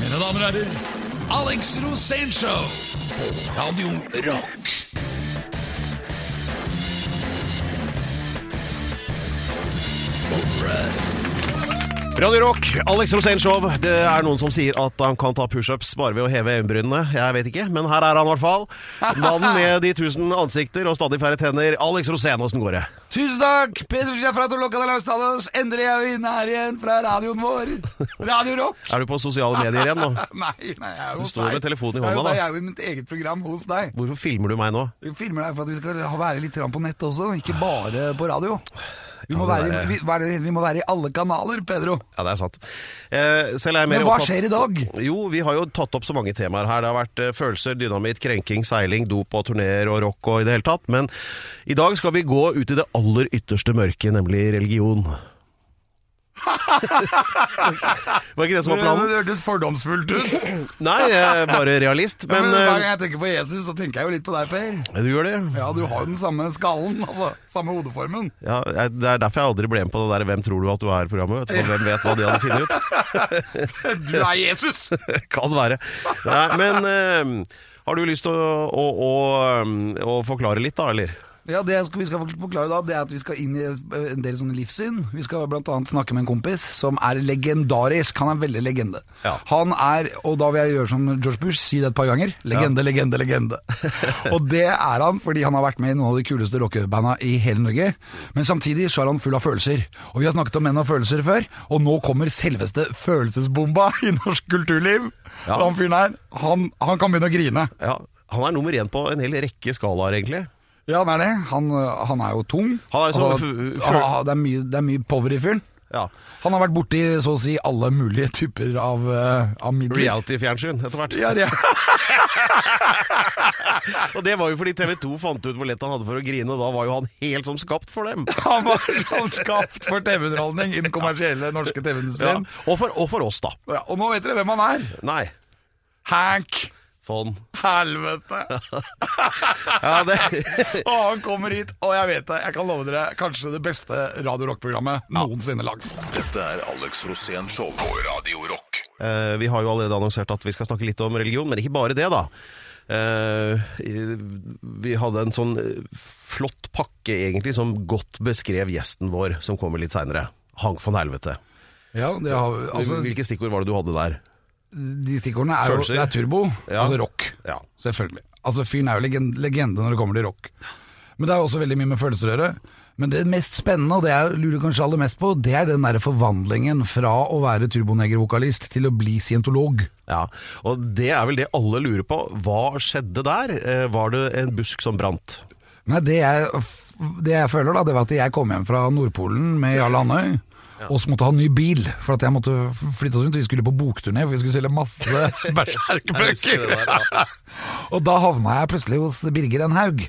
Mine damer og herrer, Alex Rosénshow på Radio Rock. Radio Rock, Alex Rosénshow. Det er noen som sier at han kan ta pushups bare ved å heve øyenbrynene. Jeg vet ikke, men her er han i hvert fall. Mannen med de tusen ansikter og stadig færre tenner. Alex Rosén, åssen går det? Tusen takk! Peter fra Loca de Talos. Endelig er vi inne her igjen fra radioen vår. Radio Rock. Er du på sosiale medier igjen nå? Nei, nei, jeg er Du står deg. med telefonen i Jeg jo hånda, da. Jeg er jo i mitt eget program hos deg. Hvorfor filmer du meg nå? Vi filmer deg for at vi skal være litt på nett også, ikke bare på radio. Vi må, være, være- vi, vi må være i alle kanaler, Pedro. Ja, det er sant. Eh, selv er Men hva opptatt- skjer i dag? Jo, vi har jo tatt opp så mange temaer her. Det har vært eh, følelser, dynamitt, krenking, seiling, dop og turneer og rock og i det hele tatt. Men i dag skal vi gå ut i det aller ytterste mørket, nemlig religion. Var ikke det som var planen? Det hørtes fordomsfullt ut. Nei, jeg er bare realist. Men, Men, hver gang eh, jeg tenker på Jesus, så tenker jeg jo litt på deg, Per. du gjør det? Ja, du har jo den samme skallen, altså. Samme hodeformen. Ja, Det er derfor jeg aldri ble med på det der 'Hvem tror du at du er?'-programmet. hvem vet hva de hadde funnet ut? Du er Jesus! kan være. Nei, men eh, har du lyst til å, å, å, um, å forklare litt, da, eller? Ja, Det vi skal forklare da, det er at vi skal inn i en del sånne livssyn. Vi skal annet snakke med en kompis som er legendarisk. Han er veldig legende. Ja. Han er, og da vil jeg gjøre som George Bush, si det et par ganger, legende, legende, legende. og det er han fordi han har vært med i noen av de kuleste rockebanda i hele Norge. Men samtidig så er han full av følelser. Og vi har snakket om menn og følelser før, og nå kommer selveste følelsesbomba i norsk kulturliv. Ja. Han fyren her, han, han kan begynne å grine. Ja, Han er nummer én på en hel rekke skalaer, egentlig. Ja, han er det. Han, han er jo tung. Han er sånn Altså, f- det, er mye, det er mye power i fyren. Ja. Han har vært borti så å si alle mulige typer av, uh, av midler. Reality-fjernsyn etter hvert. Ja, ja. Og det var jo fordi TV 2 fant ut hvor lett han hadde for å grine, og da var jo han helt som skapt for dem. Han var sånn skapt for TV-underholdning i den kommersielle norske. TV-industrien. Og, og for oss, da. Ja. og nå vet dere hvem han er. Nei. Hank. Sånn. Helvete! Ja, det Og han kommer hit, og jeg vet det, jeg kan love dere, kanskje det beste radio rock-programmet noensinne lagd. Dette er Alex Rosén Show på Radio Rock. Uh, Vi har jo allerede annonsert at vi skal snakke litt om religion, men ikke bare det, da. Uh, Vi hadde en sånn eh, flott pakke, egentlig, som godt beskrev gjesten vår, som kommer litt seinere. Hank von Helvete. Ja, det har, altså, Hvilke stikkord var det du hadde der? De stikkordene er jo Følelser. det er turbo, Ja. altså rock. Ja. Selvfølgelig. Altså Fyren er jo legende når det kommer til rock. Men det er jo også veldig mye med følelser å gjøre. Men det mest spennende, og det jeg lurer kanskje aller mest på, det er den der forvandlingen fra å være turbonegervokalist til å bli scientolog. Ja, og det er vel det alle lurer på. Hva skjedde der? Eh, Var det en busk som brant? Nei, det jeg, det jeg føler da, det var at jeg kom hjem fra Nordpolen med Jarl Andøy. Og så måtte ha ny bil, for at jeg måtte flytte oss rundt. Vi skulle på bokturné, for vi skulle selge masse Jeg der, og da havna jeg plutselig hos Birger en Haug.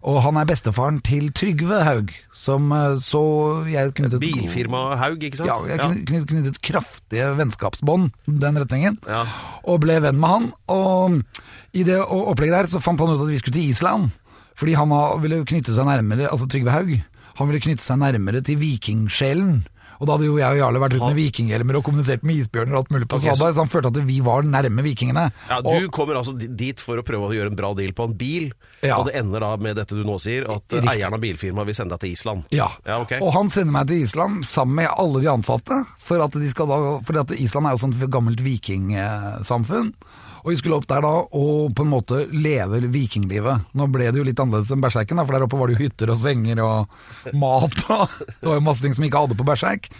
Og han er bestefaren til Trygve Haug, som eh, så jeg knyttet Bilfirma Haug, ikke sant? Ja, jeg knyttet, kny- knyttet kraftige vennskapsbånd den retningen. Ja. Og ble venn med han. Og i det opplegget der så fant han ut at vi skulle til Island. Fordi han ville knytte seg nærmere, altså Trygve Haug, han ville knytte seg nærmere til vikingsjelen. Og da hadde jo jeg og Jarle vært ute med vikinghjelmer og kommunisert med isbjørner og alt mulig på Svalbard, så han følte at vi var nærme vikingene. Ja, Og- Du kommer altså dit for å prøve å gjøre en bra deal på en bil, Ja. og det ender da med dette du nå sier, at Riktig. eieren av bilfirmaet vil sende deg til Island. Ja, Ja, okay. og han sender meg til Island sammen med alle de ansatte, for at, de skal da, for at Island er jo sånt gammelt vikingsamfunn. Og vi skulle opp der da og på en måte leve vikinglivet. Nå ble det jo litt annerledes enn Berserken, da, for der oppe var det jo hytter og senger og mat. Og det var jo masse ting som vi ikke hadde på Berserk.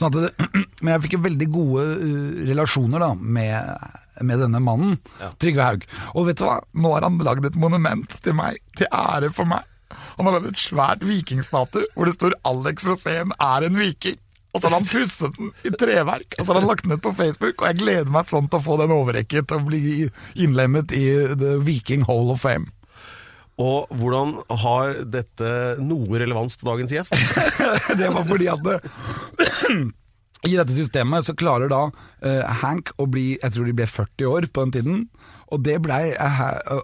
Sånn det, men jeg fikk jo veldig gode uh, relasjoner da med, med denne mannen, Trygve Haug. Og vet du hva, nå har han lagd et monument til meg, til ære for meg. Han har lagd et svært vikingstatue hvor det står 'Alex Rosén er en viking'. Og så har han pusset den i treverk, og så har han lagt den ut på Facebook. Og jeg gleder meg sånn til å få den overrekket og bli innlemmet i The Viking Hall of Fame. Og hvordan har dette noe relevans til dagens gjest? Det var fordi at det, I dette systemet så klarer da eh, Hank å bli Jeg tror de ble 40 år på den tiden. Og det blei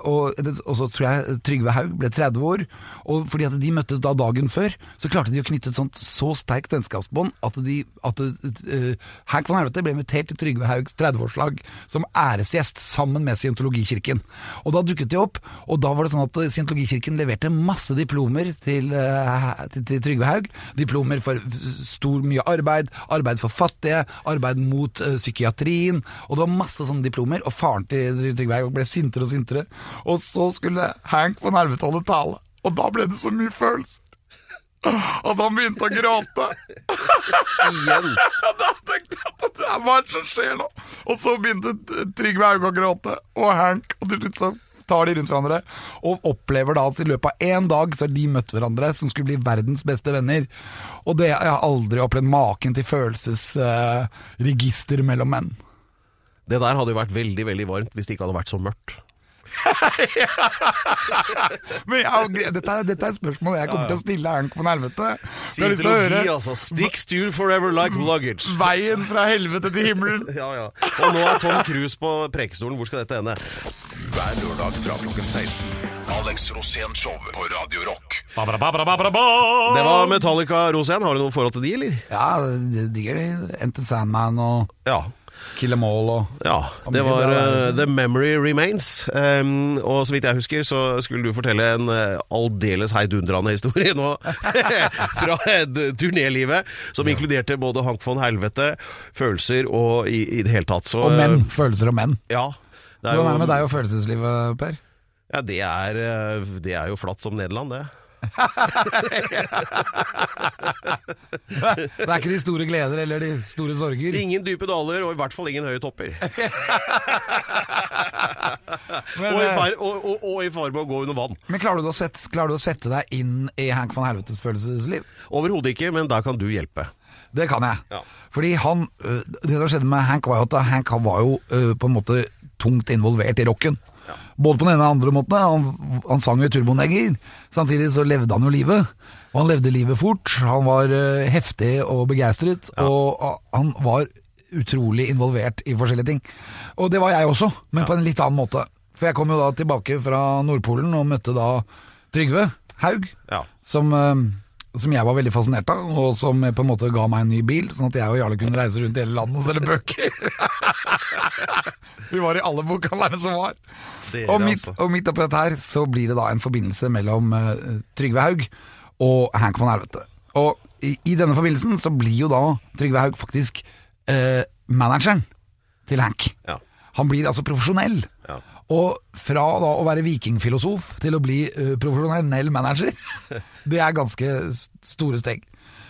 og, og så tror jeg Trygve Haug ble 30 år. Og fordi at de møttes da dagen før, så klarte de å knytte et sånt så sterkt vennskapsbånd at, de, at uh, Hank von Helvete ble invitert til Trygve Haugs 30-årslag som æresgjest sammen med Scientologikirken. Og da dukket de opp, og da var det sånn at Scientologikirken leverte masse diplomer til, uh, til, til Trygve Haug. Diplomer for stor mye arbeid, arbeid for fattige, arbeid mot uh, psykiatrien. Og det var masse sånne diplomer. Og faren til Trygve Haug ble sintere og sintere. Og så skulle Hank von Helvete holde tale. Og da ble det så mye følelser. Og han begynte å gråte. Igjen. da tenkte jeg at det hva er det som skjer nå? Og så begynte Trygve Haug å gråte, og Hank. Og til slutt så tar de rundt hverandre og opplever da at i løpet av én dag så har de møtt hverandre som skulle bli verdens beste venner. Og det, jeg har aldri opplevd maken til følelsesregister uh, mellom menn. Det der hadde jo vært veldig veldig varmt hvis det ikke hadde vært så mørkt. Men jeg, dette, er, dette er et spørsmål jeg kommer til å stille Hank von Helvete. Scientologi, altså. Stick stool forever like luggage. Veien fra helvete til himmelen. Ja, ja. Og nå er Tom Cruise på prekestolen. Hvor skal dette ende? Hver lørdag fra klokken 16. Alex Rosén Show på Radio Rock. Det var Metallica Rosén. Har du noe forhold til de, eller? Ja, det digger de. Enter Sandman og Ja. Kill Em All og Ja, det var uh, The Memory Remains. Um, og så vidt jeg husker, så skulle du fortelle en uh, aldeles heidundrende historie nå fra turnélivet, som inkluderte både Hank von Helvete, følelser og i, i det hele tatt. Så, Og menn. Følelser og menn. Ja. Er, Hvordan er det med deg og følelseslivet, Per? ja, det, er, det er jo flatt som Nederland, det. Det er ikke de store gleder eller de store sorger. Ingen dype daler, og i hvert fall ingen høye topper. Men, og, i far, og, og, og i fare med å gå under vann. men klarer, du å sette, klarer du å sette deg inn i Hank van Helvetes følelsesliv? Overhodet ikke, men der kan du hjelpe. Det kan jeg. Ja. Fordi han øh, Det som skjedde med Hank, var jo at Hank var jo øh, på en måte tungt involvert i rocken. Både på den ene og andre måten. Han, han sang jo i Turboneger. Samtidig så levde han jo livet. Og han levde livet fort. Han var uh, heftig og begeistret. Og uh, han var utrolig involvert i forskjellige ting. Og det var jeg også, men på en litt annen måte. For jeg kom jo da tilbake fra Nordpolen og møtte da Trygve Haug Ja. som, eh, som jeg var veldig fascinert av, og som på en måte ga meg en ny bil, sånn at jeg og Jarle kunne reise rundt i hele landet og selge bøker. Vi var i alle bokhandlerne som var. Dere, Og midt, altså. og midt oppi dette her så blir det da en forbindelse mellom uh, Trygve Haug og Hank von Helvete. Og i, i denne forbindelsen så blir jo da Trygve Haug faktisk uh, manageren til Hank. Ja. Han blir altså profesjonell. Ja. Og fra da å være vikingfilosof til å bli eh, profesjonell manager, det er ganske store steg.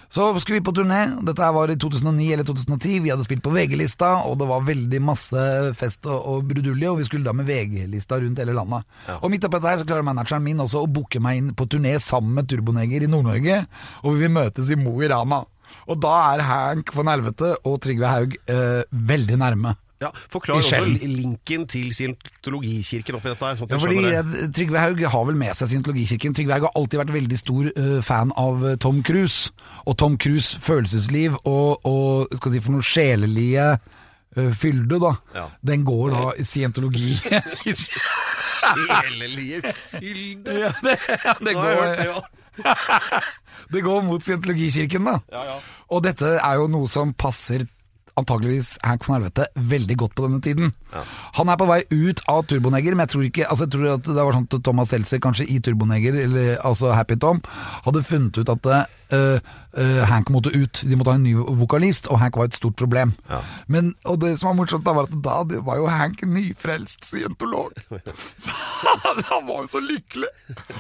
Så skulle vi på turné. Dette var i 2009 eller 2010. Vi hadde spilt på VG-lista, og det var veldig masse fest og, og brudulje, og vi skulle da med VG-lista rundt hele landet. Og midt oppi dette her så klarer manageren min også å booke meg inn på turné sammen med Turboneger i Nord-Norge, og vi vil møtes i Mo i Rana. Og da er Hank von Helvete og Trygve Haug eh, veldig nærme. Ja, Forklar også linken til scientologikirken oppi dette. Sånn Ja, fordi jeg, Trygve Haug har vel med seg Scientologikirken. Trygve Haug har alltid vært veldig stor uh, fan av Tom Cruise. Og Tom Cruise' følelsesliv og, og skal si for noe sjelelige uh, fylde, da. Ja. Den går da i scientologi. Sjelelige fylde. ja, det, det, har jeg hørt det, går, ja. det går mot Scientologikirken, da. Ja, ja. Og dette er jo noe som passer antageligvis Hank von Helvete veldig godt på denne tiden. Han er på vei ut av Turboneger, men jeg tror ikke altså jeg tror at det var sånn at Thomas Seltzer kanskje i Turboneger, eller altså Happy Tom, hadde funnet ut at Uh, uh, Hank måtte ut. De måtte ha en ny vokalist, og Hank var et stort problem. Ja. Men, og det som var morsomt, da var at da det var jo Hank nyfrelst scientolog. Han var jo så lykkelig.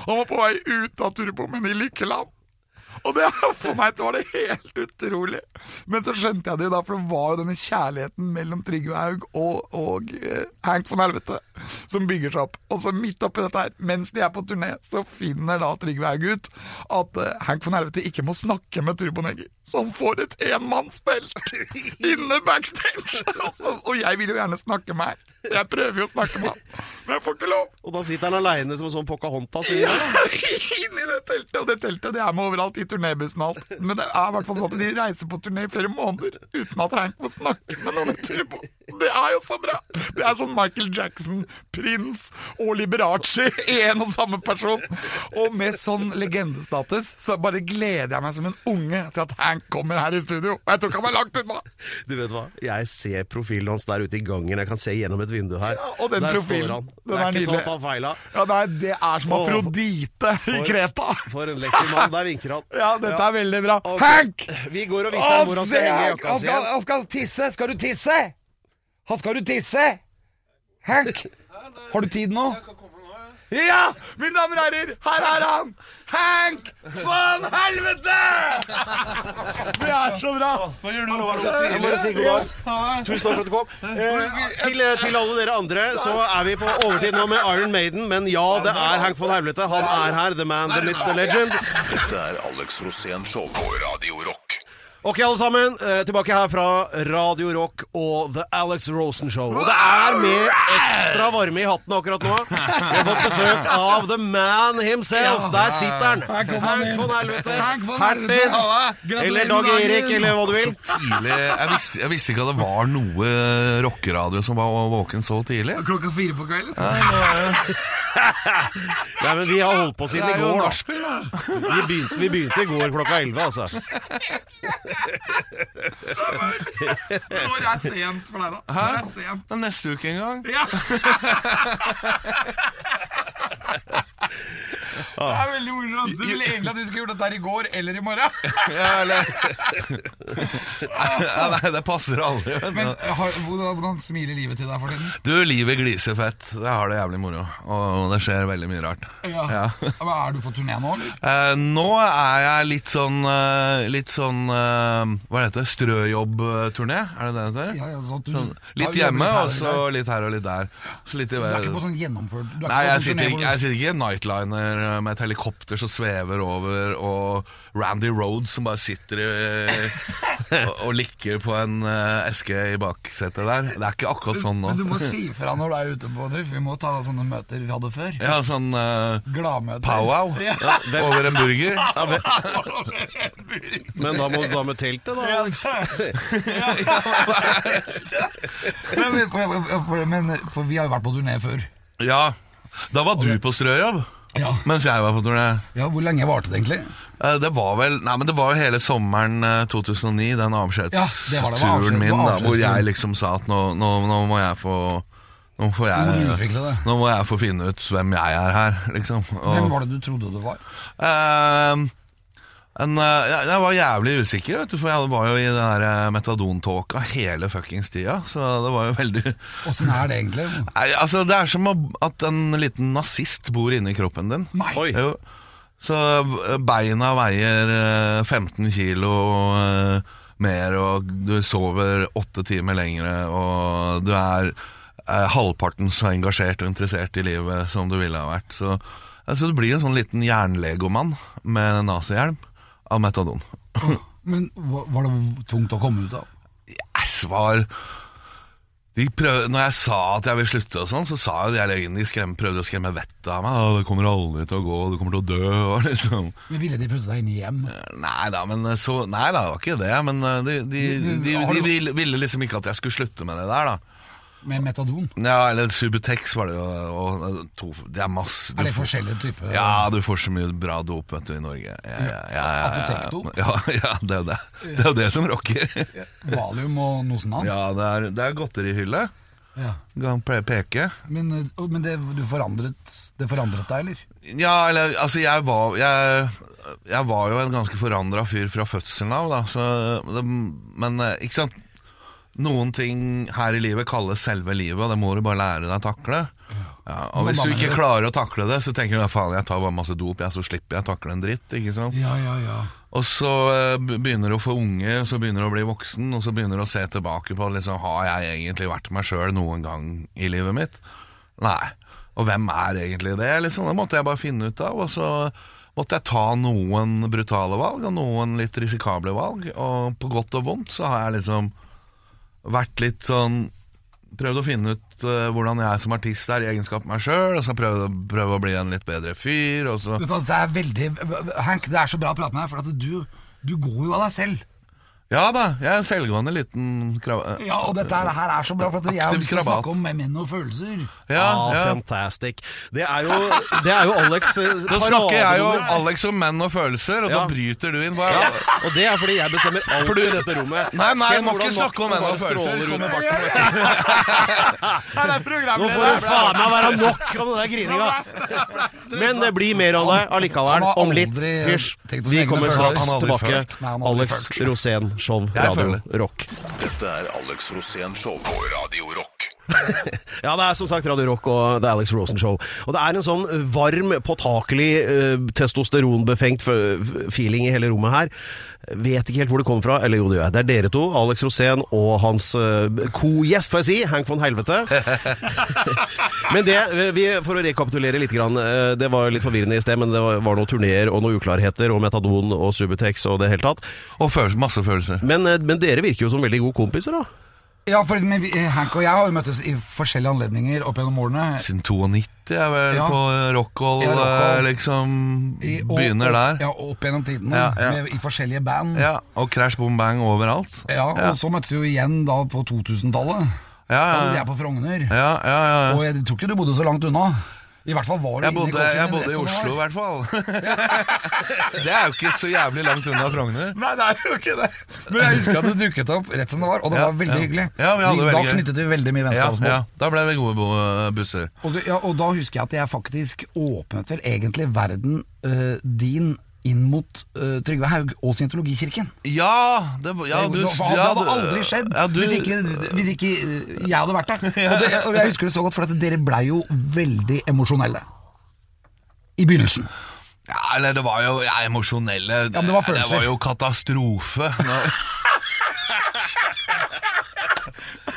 Han var på vei ut av turbomen i lykkeland. Og det, for meg så var det helt utrolig. Men så skjønte jeg det jo da, for det var jo denne kjærligheten mellom Trygve Haug og, og eh, Hank von Helvete som bygger seg opp. Og så midt oppi dette her, mens de er på turné, så finner da Trygve Haug ut at eh, Hank von Helvete ikke må snakke med Turboneger. som får et enmannsfelt inne backstage. Altså, og jeg vil jo gjerne snakke med her. Jeg prøver jo å snakke med han, men jeg får ikke lov. Og da sitter han aleine som en sånn Pocahontas. Ja. Inn i det teltet, og det teltet det er med overalt, i turnébussen og alt. Men det er i hvert fall sånn at de reiser på turné i flere måneder uten at Hank må snakke med noen i turbo. Det er jo så bra! Det er sånn Michael Jackson, Prince og Liberace i en og samme person. Og med sånn legendestatus så bare gleder jeg meg som en unge til at Hank kommer her i studio. Og jeg tror ikke han er langt unna! Du vet hva? Jeg ser profilen hans der ute i gangen. Jeg kan se gjennom et vindu her. Ja, og den der profilen, står han. den Det er er ikke nydelig. til å ta feil av. Ja, det er, det er som Afrodite i Kreta. For en lekker mann. Der vinker han. Ja, dette er veldig bra. Ok. Hank! Vi går og viser ham hvor han skal henge jakka si. han skal tisse! Skal du tisse? Han skal du tisse? Hank! Har du tid nå? Ja! Mine damer og herrer, her er han! Hank von Helvete! Det er så bra! Hva gjør du nå? Jeg må bare si god dag. Tusen takk for at du kom. Eh, til, til alle dere andre så er vi på overtid nå med Iron Maiden, men ja, det er Hank von Helvete. Han er her. The man, the myth, the legend. Dette er Alex Rosén Show på Radio Rock. Ok, alle sammen. eh, tilbake her fra Radio Rock og The Alex Rosen Show. Og det er med ekstra varme i hatten akkurat nå. Vi har fått besøk av the man himself. Der sitter han. Her kommer han Hank von Helvete. Hertis. Eller Dag. Erik, eller hva du vil. tidlig jeg visste, jeg visste ikke at det var noe rockeradio som var våken så tidlig. Klokka fire på kvelden? Nei, men vi har holdt på siden i går, da. Vi begynte, vi begynte i går klokka 11, altså. Når er sent for deg, da? Når er sent? Det er neste uke en gang. Ja. Det er veldig morsomt. Du ville egentlig at vi skulle gjort dette her i går eller i morgen. Ja, eller ja, Nei, det passer aldri. Men har, hvordan, hvordan smiler livet til deg for tiden? Du, livet gliser fett. Jeg har det jævlig moro. Og det skjer veldig mye rart. Ja. Men Er du på turné nå, eller? Eh, nå er jeg litt sånn eh, Litt sånn eh, Hva heter det? Strøjobbturné? Er det det det heter? Ja, ja, sånn Sånn, litt hjemme, her og så litt her og litt der. Så litt i Du er ikke på sånn gjennomført du er Nei, jeg sånn sitter, turné ikke, jeg sitter ikke i en nightliner eh, med et helikopter som svever over, og Randy Rhodes som bare sitter i, og, og likker på en eh, eske i baksetet der. Det er ikke akkurat sånn nå. Men du må si fra når du er ute på tur. Vi må ta sånne møter vi hadde før. Ja, sånn uh, Gladmøter. powwow Ja. over en burger. Ja, men da må da med teltet, da. Men, for, for, men for vi har jo vært på turné før. Ja, da var du på strøjobb, Ja. mens jeg var på turné. Ja, Hvor lenge varte det egentlig? Eh, Det var vel Nei, men det var jo hele sommeren eh, 2009, den Ja, det var det, det var avskjedsturen ja, min, da, hvor jeg liksom sa at nå, nå, nå må jeg få nå, jeg, nå må jeg få finne ut hvem jeg er her, liksom. Og, Hvem var det du trodde du var? eh, en, eh, jeg, jeg var jævlig usikker, vet du, for jeg var jo i den der eh, metadontåka hele fuckings tida, så det var jo veldig Åssen er det egentlig? Nei, altså, det er som at en liten nazist bor inni kroppen din. Nei. Oi. Jo. Så eh, beina veier eh, 15 kilo mer, og du sover åtte timer lengre, og du er eh, halvparten så engasjert og interessert i livet som du ville ha vært. Så altså, du blir en sånn liten jernlegomann med nazihjelm av metadon. Men var det tungt å komme ut av? Yes, var de prøv, når jeg sa at jeg vil slutte, og sånn, så sa jo de legene de skrem, prøvde å skremme vettet av meg. «Å, 'Det kommer aldri til å gå, du kommer til å dø.' Liksom. Men Ville de putte deg inn i hjem? Nei da, men så, nei da, det var ikke det. Men eh, de, de, de, de, ville, ville liksom ikke at jeg skulle slutte med det der, da. Med metadon? Ja, eller Subutex var det jo. Og, og to, det er masse du Er det forskjellige typer? Ja, du får så mye bra dop vet du, i Norge. Ja, ja, ja, ja, ja. Apotekdop? Ja, ja, det er jo det. Det er jo det som rocker. Valium og annet? Ja, det er, det er godterihylle. Ja. Kan peke. Men, men det, du forandret, det forandret deg, eller? Ja, eller altså jeg var Jeg, jeg var jo en ganske forandra fyr fra fødselen av, da. Så det, men eh, ikke sant Noen ting her i livet kalles selve livet, og det må du bare lære deg å takle. Ja, og Hvis du ikke klarer å takle det, så tenker du faen, jeg tar bare masse dop, jeg, så slipper jeg å takle en dritt. ikke sant? Ja, ja, ja. Og så eh, begynner du å få unge, så begynner du å bli voksen, og så begynner du å se tilbake på liksom, har jeg egentlig vært meg sjøl noen gang i livet mitt. Nei. Og hvem er egentlig det? liksom? Det måtte jeg bare finne ut av. Og så måtte jeg ta noen brutale valg, og noen litt risikable valg. Og på godt og vondt så har jeg liksom vært litt sånn prøvd å finne ut uh, hvordan jeg som artist er i egenskap meg sjøl, og så prøve, prøve å bli en litt bedre fyr. Og så Det er veldig Hank, det er så bra å prate med deg, for at du, du går jo av deg selv. Ja da, jeg er en selvgående liten krav... Ja, og dette her- her er så bra, for at jeg har lyst til å snakke om menn og følelser. Ja, ah, ja. fantastic. Det er jo, det er jo Alex eh, Da snakker jeg jo. Alex om menn og følelser, og Ja. da bryter du inn. Bare. Ja, og det er fordi jeg bestemmer alt i dette rommet. Nei, nei, Kjenn må ikke snakke om menn og følelser. Nå får du faen meg være nok om den der grininga. Men det blir mer av det allikevel. Om litt. Hysj. Vi kommer straks tilbake. Alex. Rosén, show, Jeg radio, rock. Dette er Alex Rosén Show på Radio Rock. Ja, det er som sagt Radio Rock og The Alex Rosen Show. Og det er en sånn varm, påtakelig, eh, testosteronbefengt feeling i hele rommet her. Vet ikke helt hvor det kommer fra. Eller jo, det gjør jeg. Det er dere to, Alex Rosén og hans eh, co-gjest, får jeg si, Hank von Helvete. men det, vi, for å rekapitulere litt, grann, eh, det var litt forvirrende i sted, men det var, var noen turneer og noen uklarheter og metadon og Subutex og det hele tatt. Og følelser, masse følelser. Men, eh, men dere virker jo som veldig gode kompiser, da. Ja, for men vi- Hank og jeg har jo møttes i forskjellige anledninger opp gjennom årene. Siden 92 er vel Ja. på Rockhold, Ja, Rockhold. eh, liksom I- og- Begynner der. Ja, opp gjennom tidene. Ja, ja. Med, I forskjellige band. Ja, og Crash Boom Bang overalt. Ja, ja. Og så møttes vi jo igjen da på 2000-tallet. Ja, Da bodde jeg på Frogner. ja, ja, ja. Og jeg tror ikke du bodde så langt unna. I hvert fall var du Jeg bodde, jeg bodde i Oslo, i hvert fall. det er jo ikke så jævlig langt unna Frogner. Nei, det er jo ikke det. Men jeg husker at det dukket opp rett som det var, og det Ja, var veldig ja. hyggelig. Ja, vi hadde det da veldig gøy. knyttet vi veldig mye Ja, vennskapsbånd. ja, da ble vi gode busser. Og, så, ja, og da husker jeg at jeg faktisk åpnet vel egentlig verden uh, din inn mot uh, Trygve Haug og Scientologikirken. Ja, det, ja, det, det, det hadde ja, aldri skjedd ja, du, hvis, ikke, hvis ikke eh, jeg hadde vært der. Og, det, og jeg husker det så godt, for at dere blei jo veldig emosjonelle. I begynnelsen. Ja, eller det var jo ja, emosjonelle Ja, men det var. Det var jo katastrofe.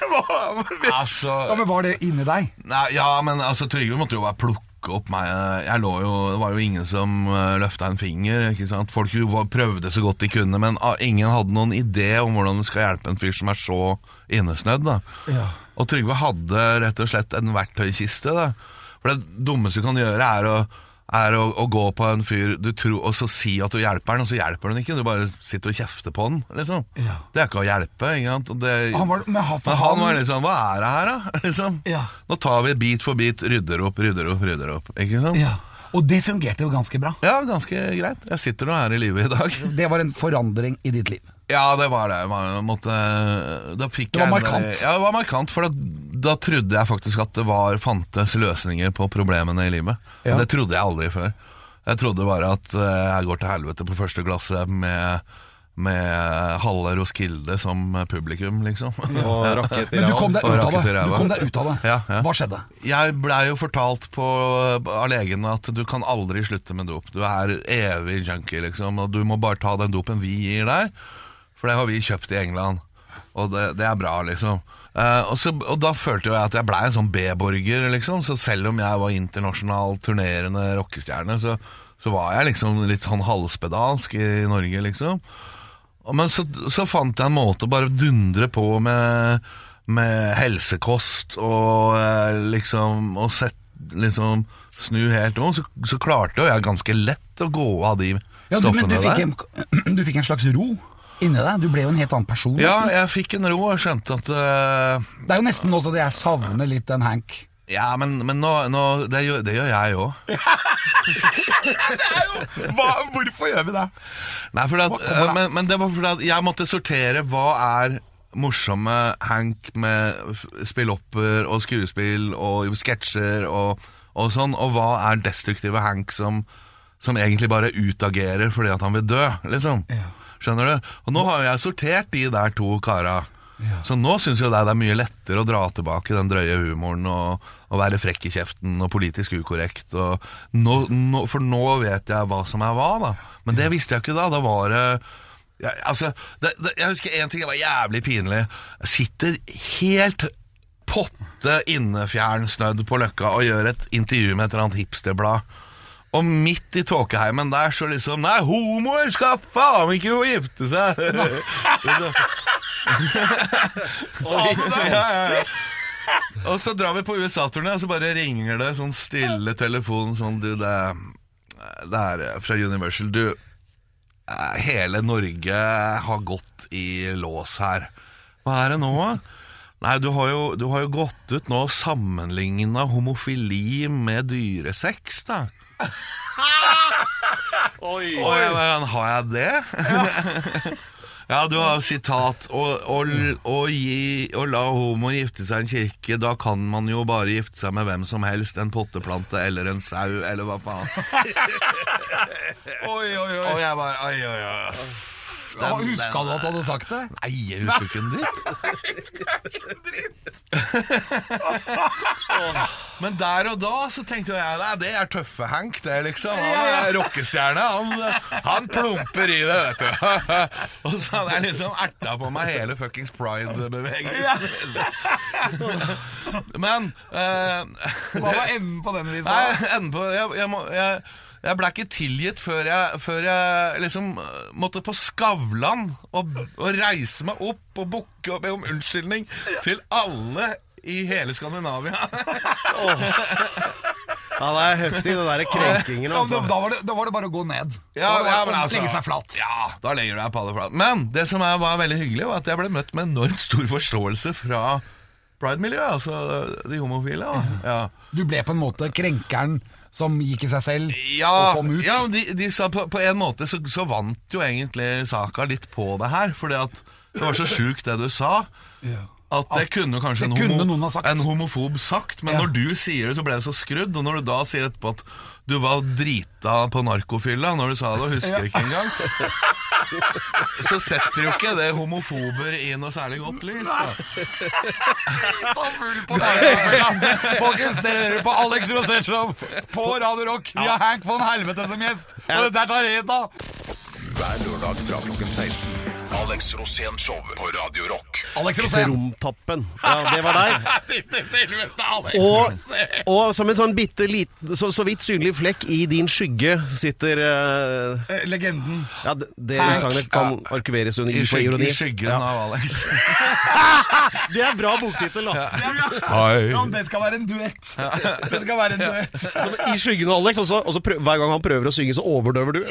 Nå- altså Ja, Men var det inni deg? Nei, ja, men altså, Trygve måtte jo bare plukke opp meg. Jeg lå jo, Det var jo ingen som uh, løfta en finger. ikke sant? Folk jo prøvde så godt de kunne, men ah, ingen hadde noen idé om hvordan du skal hjelpe en fyr som er så innesnødd. da. Ja. Og Trygve hadde rett og slett en verktøykiste. da. For det dummeste du kan gjøre, er å, er å, å gå på en fyr du tror, og så si at du hjelper han, og så hjelper han ikke. Du bare sitter og kjefter på han. liksom. Ja. Det er ikke å hjelpe. ikke? Det, Han var, men han, men han var liksom Hva er det her, da? liksom. Ja. Nå tar vi bit for bit, rydder opp, rydder opp, rydder opp. Ikke sant? ja. Og det fungerte jo ganske bra. Ja, ganske greit. Jeg sitter nå her i livet i dag. Det var en forandring i ditt liv. Ja, det var det. Man måtte, da fikk Det var jeg en- markant. Ja, det var markant, for da, da trodde jeg faktisk at det var, fantes løsninger på problemene i livet. Ja. Det trodde jeg aldri før. Jeg trodde bare at eh, jeg går til helvete på første glasset med, med halve Roskilde som publikum, liksom. Og rakett i Men du kom deg ut av det. Du kom deg ut av det. Ja, ja. Hva skjedde? Jeg blei jo fortalt på, av legene at du kan aldri slutte med dop. Du er evig junkie, liksom, og du må bare ta den dopen vi gir deg. For det har vi kjøpt i England, og det, det er bra, liksom. Uh, og, så, og da følte jeg at jeg blei en sånn B-borger, liksom. Så selv om jeg var internasjonal turnerende rockestjerne, så, så var jeg liksom litt sånn halvspedalsk i Norge, liksom. Og- Men så, så fant jeg en måte å bare dundre på med, med helsekost og uh, liksom og sett, liksom snu helt om. Så, så klarte jo jeg ganske lett å gå av de Ja, du, ble, stoffene du, fikk der. en, du fikk en slags ro inni deg. Du ble jo en helt annen person. Ja, nesten. jeg fikk en ro og skjønte at uh, Det er jo nesten nå så at jeg savner litt den Hank. Ja, men, men nå, nå det, gjør, det gjør jeg òg. hvorfor gjør vi det? Nei, at, eh, men, men det var fordi at jeg måtte sortere hva er morsomme Hank med spillopper og skuespill og sketsjer og, og sånn, og hva er destruktive Hank som, som egentlig bare utagerer fordi at han vil dø, liksom. Ja. Skjønner du? Og nå har jeg sortert de der to kara. Så nå syns jo det er mye lettere å dra tilbake den drøye humoren og, og være frekk i kjeften og politisk ukorrekt. Og nå, nå, for nå vet jeg hva som er hva, da. Men det visste jeg ikke da. Da var det jeg, altså, det, det, jeg husker én ting det var jævlig pinlig. Jeg sitter helt potte innefjern snødd på Løkka og gjør et intervju med et eller annet hipsterblad. Og midt i tåkeheimen der så liksom Nei, homoer skal faen ikke få gifte seg! Sa du det? Ja, ja, ja. Og så drar vi på USA-turné, og så bare ringer det sånn stille telefon sånn Du, det, det er fra Universal. Du, eh, hele Norge har gått i lås her. Hva er det nå, da? Nei, du har, jo, du har jo gått ut nå og sammenligna homofili med dyresex, da. Oi. Oi, har jeg det? Ja, du har sitat å, la homo gifte seg i en kirke, da kan man jo bare gifte seg med hvem som helst, en potteplante eller en sau, eller hva faen. Oi, oi, oi. Og jeg bare, oi, oi, oi. Huska du at du hadde sagt det? Nei, jeg husker ikke en dritt. Men der og da så tenkte jeg nei, det er tøffe Hank, det, liksom. Han er rockestjerne. Han, han plumper i det, vet du. Og så hadde jeg liksom erta på meg hele fuckings pride-bevegelsen. Men uh, Hva var enden på den visa? Nei, enden på Jeg, jeg, må, jeg, jeg ble ikke tilgitt før jeg, før jeg liksom øh, måtte på Skavlan og, og reise meg opp og bukke og be om unnskyldning til alle i hele Skandinavia. Ja, det er heftig, den der krenkingen, Ja, altså. da, var det, da var det bare å gå ned. Ja, ja, altså- Legge seg flat. Ja, da legger du deg på det flat. Men det som er, var veldig hyggelig, var at jeg ble møtt med enormt stor forståelse fra pride-miljøet, altså de homofile. Ja. Du ble på en måte krenkeren som gikk i seg selv Ja, og kom ut. ja de, de sa på, på en måte så, så vant jo egentlig saka litt på det her, fordi at det var så sjukt det du sa. At det kunne kanskje Det en, kunne homo, sagt. en homofob sagt, men Ja. når du sier det, så ble det så skrudd. Og når du da sier etterpå at du var drita på narkofylla når du sa det, og husker ikke engang, så setter jo ikke det homofober i noe særlig godt lys. Da. Folkens, dere hører på Alex Rosénshow på Radio Rock. Vi har Hank von Helvete som gjest. Og dette er Tareta. Hver lørdag fra klokken 16. Alex Rosén Show på Radio Rock. Alex Rosén. Krumtappen. Ja, det var deg. Og, og som en sånn bitte liten, så, så vidt synlig flekk i din skygge sitter uh, Eh, Legenden. Ja, det, det utsagnet kan arkiveres under I, ironi. I skyggen Ja. av Alex. Det er bra boktittel, da. Ja, det skal være en duett. Det skal være en duett. Som I skyggen av Alex, og så- og så prøv, hver gang han prøver å synge, så overdøver du.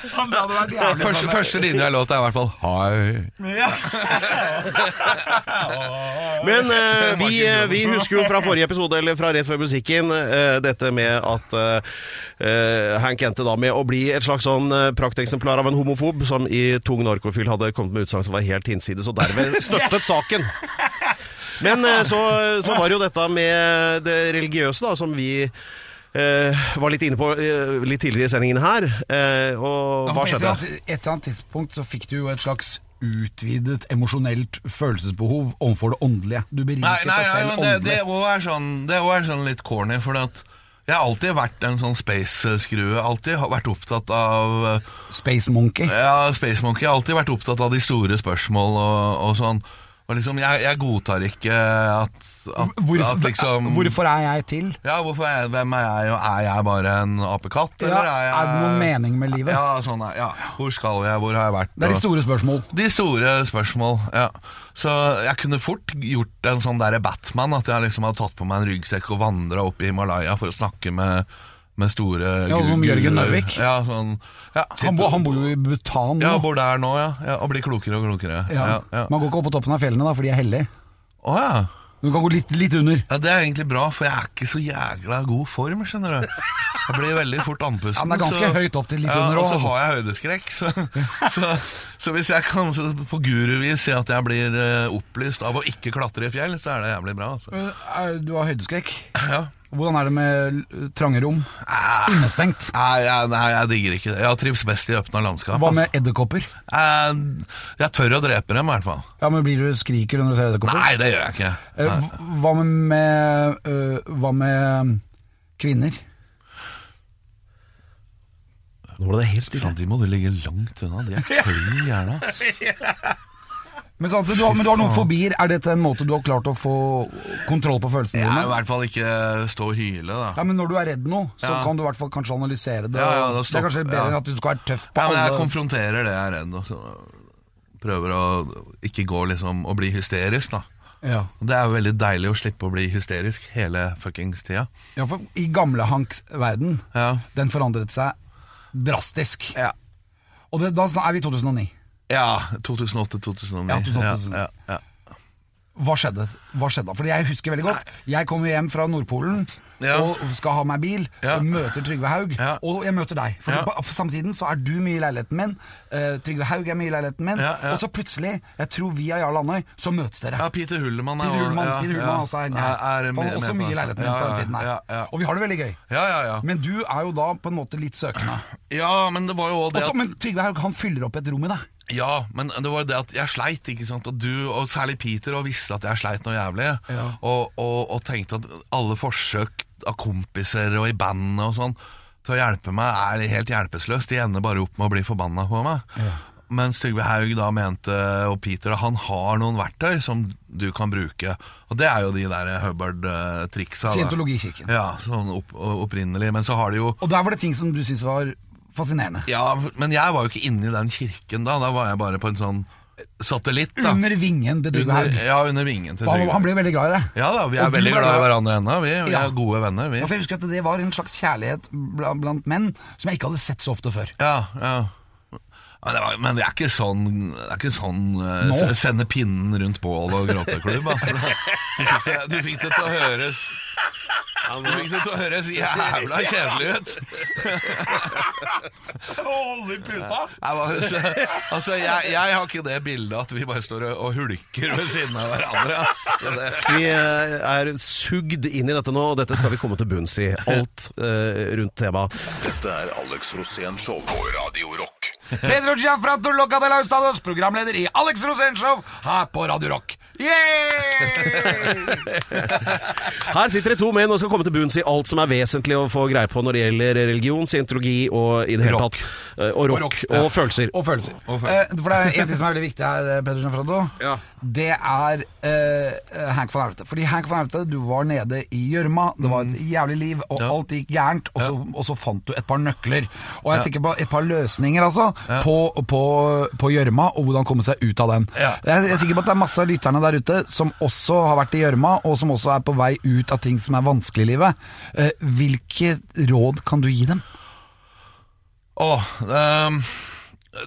Det hadde vært jævlig Første, første linje av låta er i hvert fall Hei. Men eh, vi, eh, vi husker jo fra forrige episode, eller fra rett før musikken, eh, dette med at eh, eh, Hank endte da med å bli et slags sånn eh, prakteksemplar av en homofob som i tung narkofil hadde kommet med utsagn som var helt hinsides, og derved støttet saken. Men eh, så, så var det jo dette med det religiøse, da, som vi eh, var litt inne på eh, litt tidligere i sendingen her. Eh, og hva På et eller skjedde? annet- et eller annet tidspunkt så fikk du jo et slags utvidet emosjonelt følelsesbehov overfor det åndelige. Du beriket Nei, nei, deg nei selv men det, det åndelig. også er sånn, det også er sånn litt corny, for at jeg har alltid vært en sånn space-skrue. Alltid har vært opptatt av eh, Space Monkey. Ja, Space Monkey har alltid vært opptatt av de store spørsmål og, og sånn. Og liksom, jeg, jeg godtar ikke at, at, Hvorfor, at liksom hvorfor er jeg til? Ja, er jeg, hvem er jeg, er jeg bare en apekatt? Ja, eller er, jeg, er det noen mening med livet? Ja, sånn ja. Hvor skal jeg, hvor har jeg vært? Det er de store spørsmål. de store spørsmål, ja. Så jeg kunne fort gjort en sånn der Batman, at jeg liksom hadde tatt på meg en ryggsekk og vandra opp i Himalaya for å snakke med, med store Ja, som Jørgen. Nøvik. Ja, sånn, ja, Han, bo, han bor jo i Bhutan Ja, nå. bor der nå, ja. ja. Og blir klokere og klokere. Ja. Ja, ja. Man går ikke opp på toppen av fjellene da, for de er hellige. Oh, ja. Du kan gå litt, litt under. ja. Det er egentlig bra, for jeg er ikke så jækla god form, skjønner du. Jeg blir veldig fort andpusten. Ja, men det er ganske høyt opp til litt ja, under Og så altså. har jeg høydeskrekk, så, så, så hvis jeg kan så på guruvis si at jeg blir eh, opplyst av å ikke klatre i fjell, så er det jævlig bra. Altså. Eh, Du har høydeskrekk. Ja. Hvordan er det med trange rom? Innestengt. Nei, jeg, nei, jeg digger ikke det. Jeg trives best i åpna landskap. Hva altså. med edderkopper? Jeg, jeg tør å drepe dem, i hvert fall. Ja, men Blir du skriker når du ser edderkopper? Nei, det gjør jeg ikke. Eh, Nei. Hva med, med øh, Hva med kvinner? Nå ble det helt stille. Ja, de må du ligge langt unna. De er klin gærne. Men, sant, du, har, men du har noen fobier. Er dette en måte du har klart å få kontroll på følelsene Jeg er i hvert fall ikke stå og hyle, da. Ja, men Når du er redd nå, så Ja. kan du i hvert fall kanskje analysere det. Ja, ja, det er kanskje bedre ja. enn at du skal være tøff på Ja, men jeg alle konfronterer det jeg er redd og så prøver å ikke gå liksom og bli hysterisk, da. Ja. Og Det er jo veldig deilig å slippe å bli hysterisk hele fuckings tida. ja, for i gamle Hanks verden, Ja. den forandret seg drastisk. Ja. Og det, da er vi i 2009. Ja, 2008-2009. Ja, 2008, Ja, ja, ja. Hva skjedde? Hva skjedde da? Fordi jeg husker veldig godt. Jeg kommer hjem fra Nordpolen og skal ha meg bil. Og Møter Trygve Haug, og jeg møter deg. For på, på samme så er du mye i leiligheten min. Uh, Trygve Haug er mye i leiligheten min. Og så plutselig, jeg tror via Jarl Andøy, så møtes dere. Ja, Peter Hullemann er Peter ja, Peter Hullemann også er Er- er med- også mye i leiligheten min på den tiden her. ja, ja. Og vi har det veldig gøy. Ja, ja, ja. Men du er jo da på en måte litt søkende. Ja, men det var jo også det også, at men Trygve Haug han fyller opp et rom i deg. Ja, men det var det at jeg sleit, ikke sant? Og du, og særlig Peter, og visste at jeg sleit noe jævlig. Ja. og, og, og tenkte at alle forsøk av kompiser og i bandet og sånn Til å hjelpe meg er helt hjelpeløst. De ender bare opp med å bli forbanna på meg. Mens Trygve Haug da mente, og Peter, han har noen verktøy som du kan bruke. Og det er jo de der Hubbard-triksa. Scientologikirken. Ja, sånn opp, opprinnelig Men så har de jo Og der var det ting som du syntes var fascinerende. Ja, men jeg var jo ikke inne i den kirken da Da var jeg bare på en sånn satellitt da Under vingen til Trygve Haug. ja, under vingen til Haug. Han, Trygve. han ble veldig glad i det. Ja da, vi er veldig glad i hverandre ennå. Vi, vi Ja. er gode venner, vi. Ja, for jeg husker at Det var en slags kjærlighet blant, blant menn som jeg ikke hadde sett så ofte før. Ja, ja. Men det, var, men det er ikke sånn, det er ikke sånn uh, Sende pinnen rundt bål og gråteklubb. Altså. Du, du fikk det til å høres Du fikk det til å høres jævla kjedelig ut. Hold i puta! Altså, altså, jeg, jeg har ikke det bildet at vi bare står og, og hulker ved siden av hverandre. Altså. Det, Vi eh, er sugd inn i dette nå, og dette skal vi komme til bunns i. Alt eh, rundt temaet. Dette er Alex Rosén Show på Radio Rock. Pedro Giafranto Loca de la Ustados, programleder i Alex Rosén Show her på Radio Rock. Yay! Her sitter det to menn og skal komme til bunns i alt som er vesentlig å få greie på når det gjelder religion, scientologi og i det hele Rock. tatt eh, Og rock. Og Og, rock. følelser. Og følelser. Og følelser. Eh, for det er en ting som er veldig viktig her, Pedersen Pedro Ja. Det er eh, Hank van Aerte. Fordi Hank van Aerte, du var nede i gjørma, det var et jævlig liv, og Mm. Ja. alt gikk gærent, og så, og så fant du et par nøkler. Og jeg tenker på et par løsninger, altså, på, på, på gjørma, og hvordan komme seg ut av den. Ja. Jeg, jeg er sikker på at det er masse av lytterne der ute som også har vært i gjørma, og som også er på vei ut av ting som er vanskelig i livet. Eh, hvilke råd kan du gi dem? Åh, um,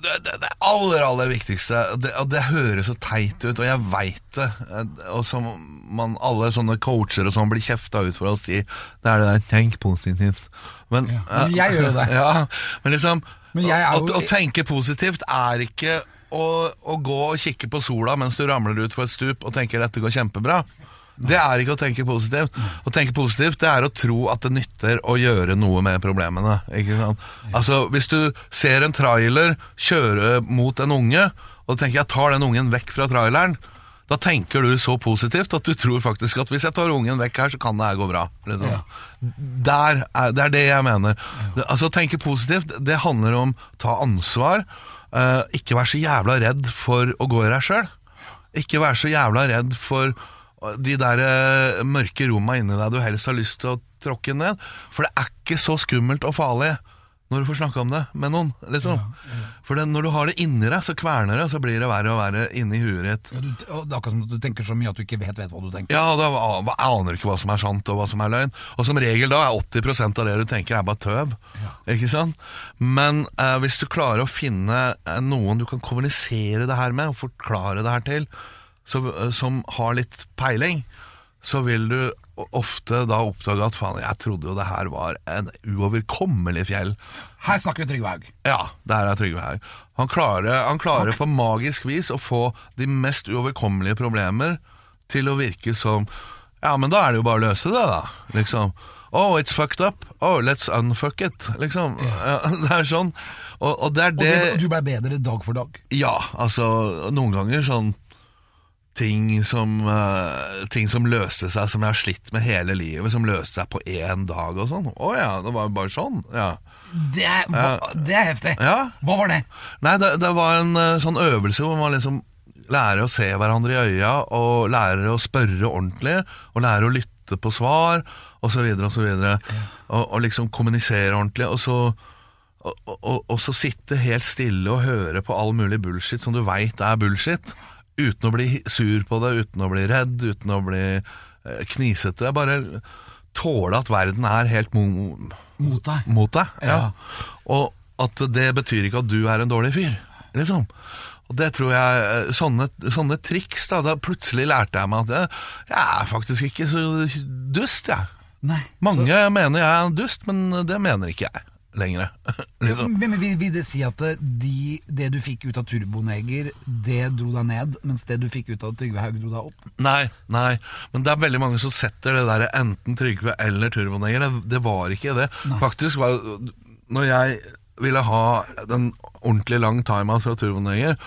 det, det, det aller, aller viktigste det, det høres så teit ut, og jeg veit det. eh, Og som man, alle sånne coacher og sånn blir kjefta ut for å si Det er det der 'tenk positivt'. Men, men jeg gjør jo det. Ja, men liksom Men jo- å, å tenke positivt er ikke å, å gå og kikke på sola mens du ramler ut for et stup og tenker 'dette går kjempebra'. Det er ikke å tenke positivt. Å tenke positivt det er å tro at det nytter å gjøre noe med problemene. Ikke sant? Altså, Hvis du ser en trailer kjøre mot en unge, og tenker jeg tar den ungen vekk fra traileren, da tenker du så positivt at du tror faktisk at hvis jeg tar ungen vekk her, så kan det her gå bra. Liksom. Der er, det er det jeg mener. Ja. altså, Å tenke positivt, det handler om ta ansvar. Uh, ikke være så jævla redd for å gå i deg sjøl. Ikke være så jævla redd for de der eh, mørke romma inni deg du helst har lyst til å tråkke ned. For det er ikke så skummelt og farlig når du får snakke om det med noen. liksom. For det, når du har det inni deg, så kverner det, så blir det verre og verre inni huet ditt. Ja, du, det er akkurat som du tenker så mye at du ikke vet, vet hva du tenker. Ja, da aner du ikke hva som er sant og hva som er løgn. Og som regel da er 80% av det du tenker er bare tøv. Ikke sant? Men eh, hvis du klarer å finne eh, noen du kan kommunisere det her med, og forklare det her til, så, eh, som har litt peiling, så vil du ofte da oppdage at faen, jeg trodde jo det her var en uoverkommelig fjell. Her snakker vi Trygve Haug. Ja, der er Trygve Haug. Han klarer, han klarer på magisk vis å få de mest uoverkommelige problemer til å virke som Ja, men da er det jo bare å løse det, da. Liksom. Oh, it's fucked up. Oh, let's unfuck it. Liksom. Ja, det er sånn. Og, og det er det det, og du ble bedre dag for dag. Ja, altså noen ganger sånn ting som, uh, ting som løste seg, som jeg har slitt med hele livet, som løste seg på én dag og sånn. Å ja, det var bare sånn. Ja. Det er, hva, det er heftig. Ja. Hva var det? Nei, det, det var en uh, sånn øvelse hvor man liksom lærer å se hverandre i øya, og lærer å spørre ordentlig, og lærer å lytte på svar, og så videre og så. Og, og liksom kommunisere ordentlig. Og så, og, og, og så sitte helt stille og høre på all mulig bullshit som du veit er bullshit, uten å bli sur på det, uten å bli redd, uten å bli eh, knisete. Bare tåle at verden er helt mo Mot deg. mot deg. Ja. Og at det betyr ikke at du er en dårlig fyr, liksom. Og det tror jeg, eh, Sånne, sånne triks da, da Plutselig lærte jeg meg at jeg, jeg er faktisk ikke så dust, jeg. Nei. Mange mener jeg er en dust, men det mener ikke jeg lenger. Liksom. men vil, vil det si at eh, de, det du fikk ut av Turboneger, det dro deg ned, mens det du fikk ut av Trygve Haug, dro deg opp? Nei, nei, men det er veldig mange som setter det der enten Trygve eller Turboneger. Det, det var ikke det. Faktisk var Når jeg ville ha den ordentlig lang timeout fra Turboneger,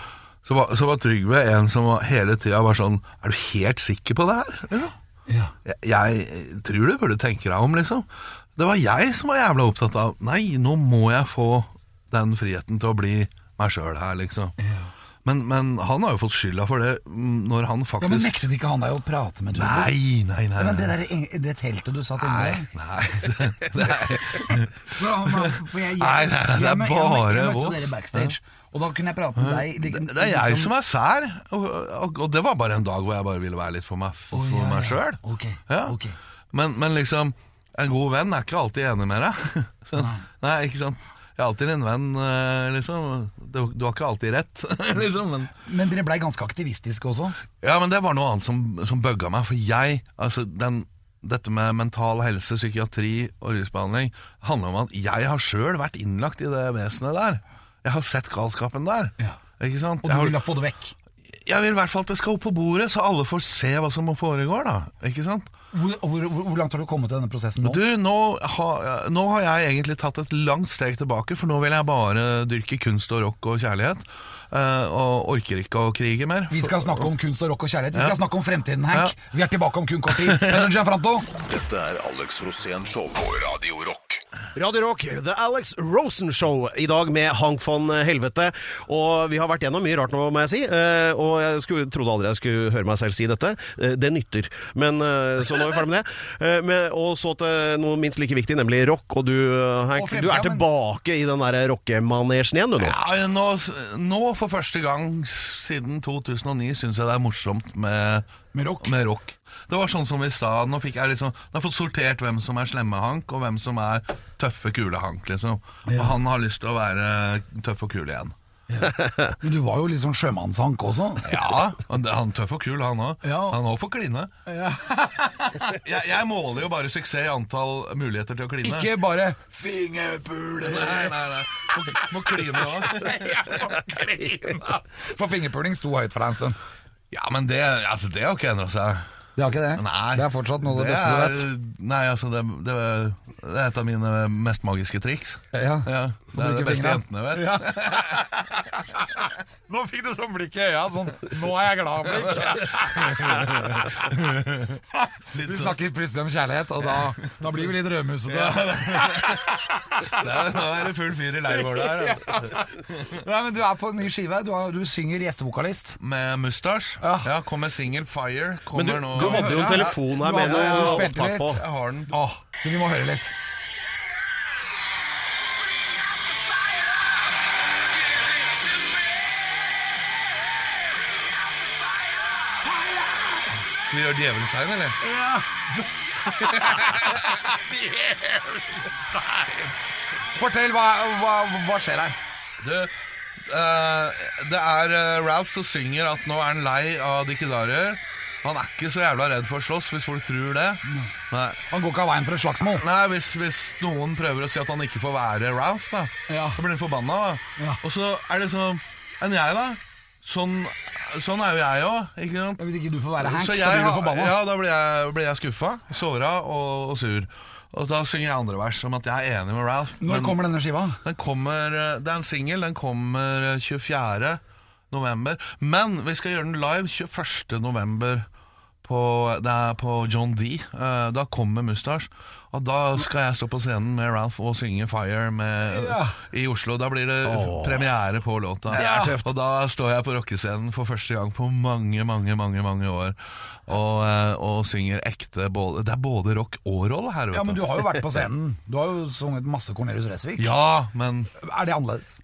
så var, så var Trygve en som var hele tida var sånn Er du helt sikker på det her? Liksom? Ja. Jeg, jeg tror du burde tenke deg om, liksom. Det var jeg som var jævla opptatt av Nei, nå må jeg få den friheten til å bli meg sjøl her, liksom. Men, men han har jo fått skylda for det mm, når han faktisk ja, Men nektet ikke han deg å prate med Turbo? Nei, nei, nei. Ja, men det, der, det teltet du satt inne i nei, nei, det For han- for jeg- jeg- Nei, nei, nei, det er jeg bare Jeg møtte vås. dere backstage, og da kunne jeg prate med deg. Liksom, det er jeg liksom- som er sær, og, og, og det var bare en dag hvor jeg bare ville være litt for meg, for, Å, ja, meg ja. sjøl. Okay, Ja. ok. Men, men liksom, en god venn er ikke alltid enig med deg. Så, nei, ikke sant. Jeg er alltid en venn, eh, liksom. Du, du har ikke alltid rett, liksom. Men, Men dere blei ganske aktivistiske også? Ja, men det var noe annet som, som bugga meg. For jeg, altså den, dette med mental helse, psykiatri og rusbehandling handler om at jeg har sjøl vært innlagt i det vesenet der. Jeg har sett galskapen der. Ja. Ikke sant? Og du vil ha få det vekk? jeg vil i hvert fall at det skal opp på bordet, så alle får se hva som foregår. da Ikke sant? Hvor, hvor, hvor, langt har du kommet i denne prosessen nå? Du, nå, har- nå har jeg egentlig tatt et langt steg tilbake, for nå vil jeg bare dyrke kunst og rock og kjærlighet. Eh, og orker ikke å krige mer. Vi skal snakke om kunst og rock og kjærlighet. Vi Ja. skal snakke om fremtiden, Hank. Vi er tilbake om kun kort tid. Gianfranto? Dette er Alex Rosén Show på Radio Rock. Radio Rock, The Alex Rosen Show, i dag med Hank von Helvete. Og vi har vært gjennom mye rart nå, må jeg si. eh, Og jeg skulle, trodde aldri jeg skulle høre meg selv si dette. Eh, Det nytter. Men så nå er vi ferdig med det. Eh, Og så til noe minst like viktig, nemlig rock. Og du, Hank, Og fremtiden, du er tilbake i den der rockemanesjen igjen, du nå. Ja, nå, nå for første gang siden 2009 syns jeg det er morsomt med, Med rock? med rock. Det var sånn som i stad. Nå fikk jeg liksom nå har fått sortert hvem som er slemme Hank, og hvem som er tøffe, kule Hank, liksom. Og han har lyst til å være tøff og kul igjen. Men du var jo litt sånn sjømannshank også. Ja, han han tøff og kul, han òg. Ja. Han òg får kline. jeg, jeg måler jo bare suksess i antall muligheter til å kline. Ikke bare fingerpuler. Nei, nei, nei. Må, må kline òg. For fingerpuling sto høyt for deg en stund. Ja, men det, altså, det har ikke endra seg. Det har ikke det? Nei. Det er fortsatt noe av det, beste du vet. Nei, altså, det, det, det er et av mine mest magiske triks. Ja. Ja, det er det beste jentene vet. Ja. Nå fikk du sånn blikk i øya. Sånn, nå er jeg glad-blikk. Vi snakker plutselig om kjærlighet, og da, da blir vi litt rødmusete. Er, nå er det full fyr i leirbålet her. Ja. Nei, men du er på en ny skive. Du, har, du synger gjestevokalist. Med mustasj. Ja. Ja. kommer singel Fire. Kommer Men du, nå du hadde jo en telefon her med noe opptak på. Jeg har den. Åh, vi må høre litt. Skal vi gjøre djevelens tegn, eller? Fortell, hva, hva, hva skjer her? Du, uh, det er uh, Ralph som synger at nå er han lei av dikkedarier. Han er ikke så jævla redd for å slåss, hvis folk tror det. Nei, Han går ikke av veien for et slagsmål. Nei hvis, hvis noen prøver å si at han ikke får være Ralph, da, Ja. så blir han forbanna. Da. Ja. Og så er det sånn enn jeg, da. Sånn, sånn er jo jeg òg. Hvis ikke du får være Hank, så, jeg blir du forbanna. Ja, da blir jeg, blir jeg skuffa, såra og, og sur. Og da synger jeg andre vers om at jeg er enig med Ralph. Når kommer denne skiva? den kommer, eh, Det er en singel, den kommer eh, 24. november. Men vi skal gjøre den live 21. november på, det er på John D. Eh, da kommer Mustache. Og da skal jeg stå på scenen med Ralph og synge Fire med, i Oslo. Da blir det premiere på låta. Det tøft. Og da står jeg på rockescenen for første gang på mange, mange, mange mange år. Og, eh, og synger ekte både, Det er både rock og roll her, vet Ja, men du har jo vært på scenen. Du har jo sunget masse Cornelius Resvik. Ja, men Er det annerledes?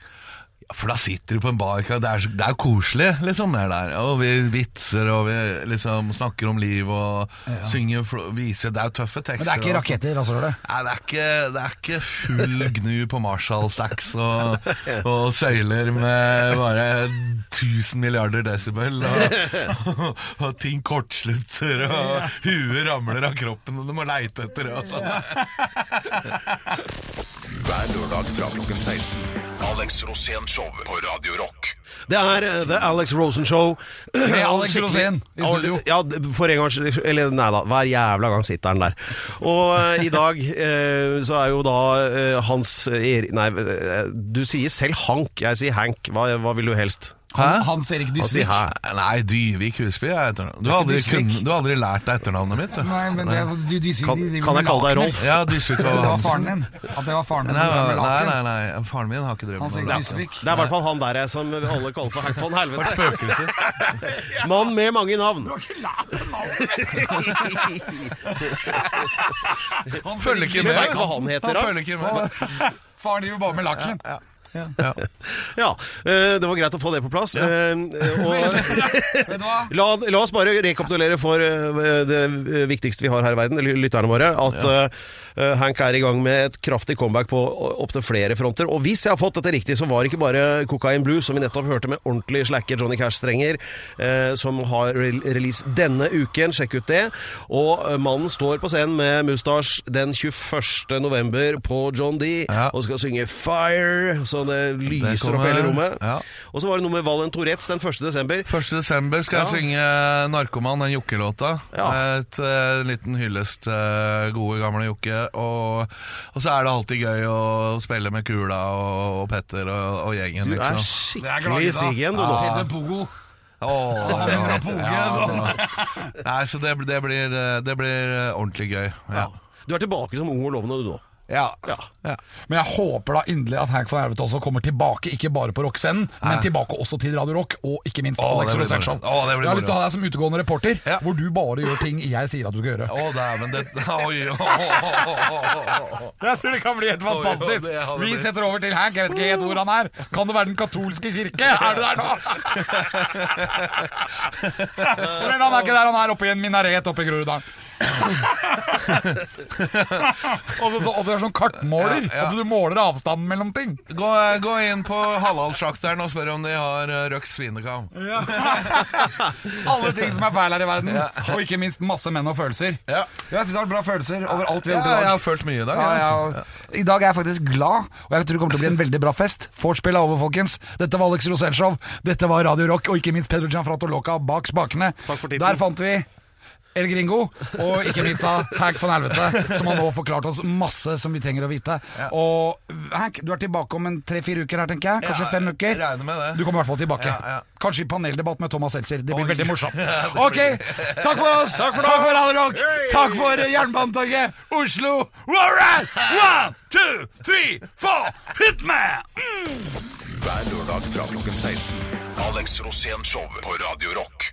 For da sitter du på en bar, det er, det er koselig, liksom, det der. Og vi vitser, og vi liksom snakker om liv, og synger, fl- viser Det er jo tøffe tekster. Men det er ikke raketter, altså? Det. Nei, det er ikke, det er ikke full gnu på Marshall-stacks og, og søyler med bare 1000 milliarder desibel, og, og ting kortslutter, og huet ramler av kroppen, og du må leite etter det. og sånn. Hver lørdag fra klokken 16. Alex Rosén Show på Radio Rock. Det er eh, The Alex Rosen Show. Med Alex Rosén i studio. Ja, for en gangs. Eller nei da, hver jævla gang sitter han der. Og eh, i dag eh, så er jo da Hans Nei, du sier selv Hank. Jeg sier Hank. Hva, hva vil du helst? Han, Hans Erik Han Dysvik. hæ? Nei, Dyvik Husby etternavnet. Du, har aldri kun- du har aldri lært deg etternavnet mitt, du. Nei, men det, er- du, Dysvik Kan- de de kan jeg kalle deg. Rolf? Ja, Dysvik Det var faren din. At det var faren din Nei, nei, nei, nei, faren min har ikke med Erik. Dysvik. Det er i hvert fall han der jeg, som alle kaller for Hank von Helvete. Spøkelse. Mann med mange navn. Du har ikke lært deg navnet! Han følger ikke med. han heter, følger ikke med. Faren driver bare med lakken. Ja. Ja, eh, det var greit å få det på plass. Ja. Og du hva? La, la oss bare rekapitulere for eh, det viktigste vi har her i verden, lytterne våre, at eh, eh, Hank er i gang med et kraftig comeback på opptil flere fronter. Og hvis jeg har fått dette riktig, så var det ikke bare Cocaine Blues, som vi nettopp hørte med ordentlig slakke Johnny Cash-strenger, eh, som har re release denne uken. Sjekk ut det. Og eh, mannen står på scenen med mustasj den 21. november på John D. Ja. og skal synge Fire, så det lyser kommer, opp hele rommet. ja. Og så var det noe med Valen Tourettes den 1. desember. 1. desember skal jeg synge 'Narkoman', den Jokke-låta. Ja. Et eh, liten hyllest gode, gamle Jokke. Og, og så er det alltid gøy å spille med Kula og, og Petter og, og gjengen, Du er liksom. skikkelig Siggen, du nå. Pogo. Ja. Nei, så det, det, blir, det blir ordentlig gøy. Ja. Du er tilbake som ung og lovende, du nå. Ja. Ja. ja. Men jeg håper da inderlig at Hank von Helvete også kommer tilbake, ikke bare på rockscenen, men tilbake også til Radio Rock, og ikke minst Åh, Alex det det blir Jeg har lyst til å ha deg som utegående reporter, Ja. hvor du bare gjør ting jeg sier at du skal gjøre. Åh, dæven, det Oi, oi, oi, Jeg tror det kan bli helt fantastisk. det jo, Vi setter over til Hank. Jeg vet ikke helt hvor han er. Kan det være Den katolske kirke? Er du der nå? Men han er ikke der. Han er oppe i en minaret oppe i Groruddalen. Og, det, så, og du er sånn kartmåler. Ja, ja. At du måler avstanden mellom ting. Gå, gå inn på Halal-sjakteren og spør om de har uh, røkt svinekam. Alle ting som er feil her i verden. Og ikke minst masse menn og følelser. Ja. Jeg synes det har vært bra følelser over alt vi Ja, har gjort i jeg har følt mye i dag. Ja, jeg. ja. I dag er jeg faktisk glad, og jeg tror det kommer til å bli en veldig bra fest. Vorspiel er over, folkens. Dette var Alex Rosenshov, Dette var Radio Rock, og ikke minst Pedro Gianfrato Loca bak spakene. Takk for. Der fant vi El Gringo, og ikke minst da Hank von Helvete, som har nå forklart oss masse som vi trenger å vite. Og Hank, du er tilbake om en tre-fire uker her, tenker jeg. Kanskje Ja, fem uker. jeg regner med det. Du kommer i hvert fall tilbake. Ja, ja. Kanskje i paneldebatt med Thomas Seltzer. Det blir Oi. veldig morsomt. Ok, takk for oss! Takk for, takk for Radio Rock! Takk for Jernbanetorget! Oslo! All right! One, two, three, four! Hit me! Hver lørdag fra klokken 16. Alex Rosén Show på Radio Rock.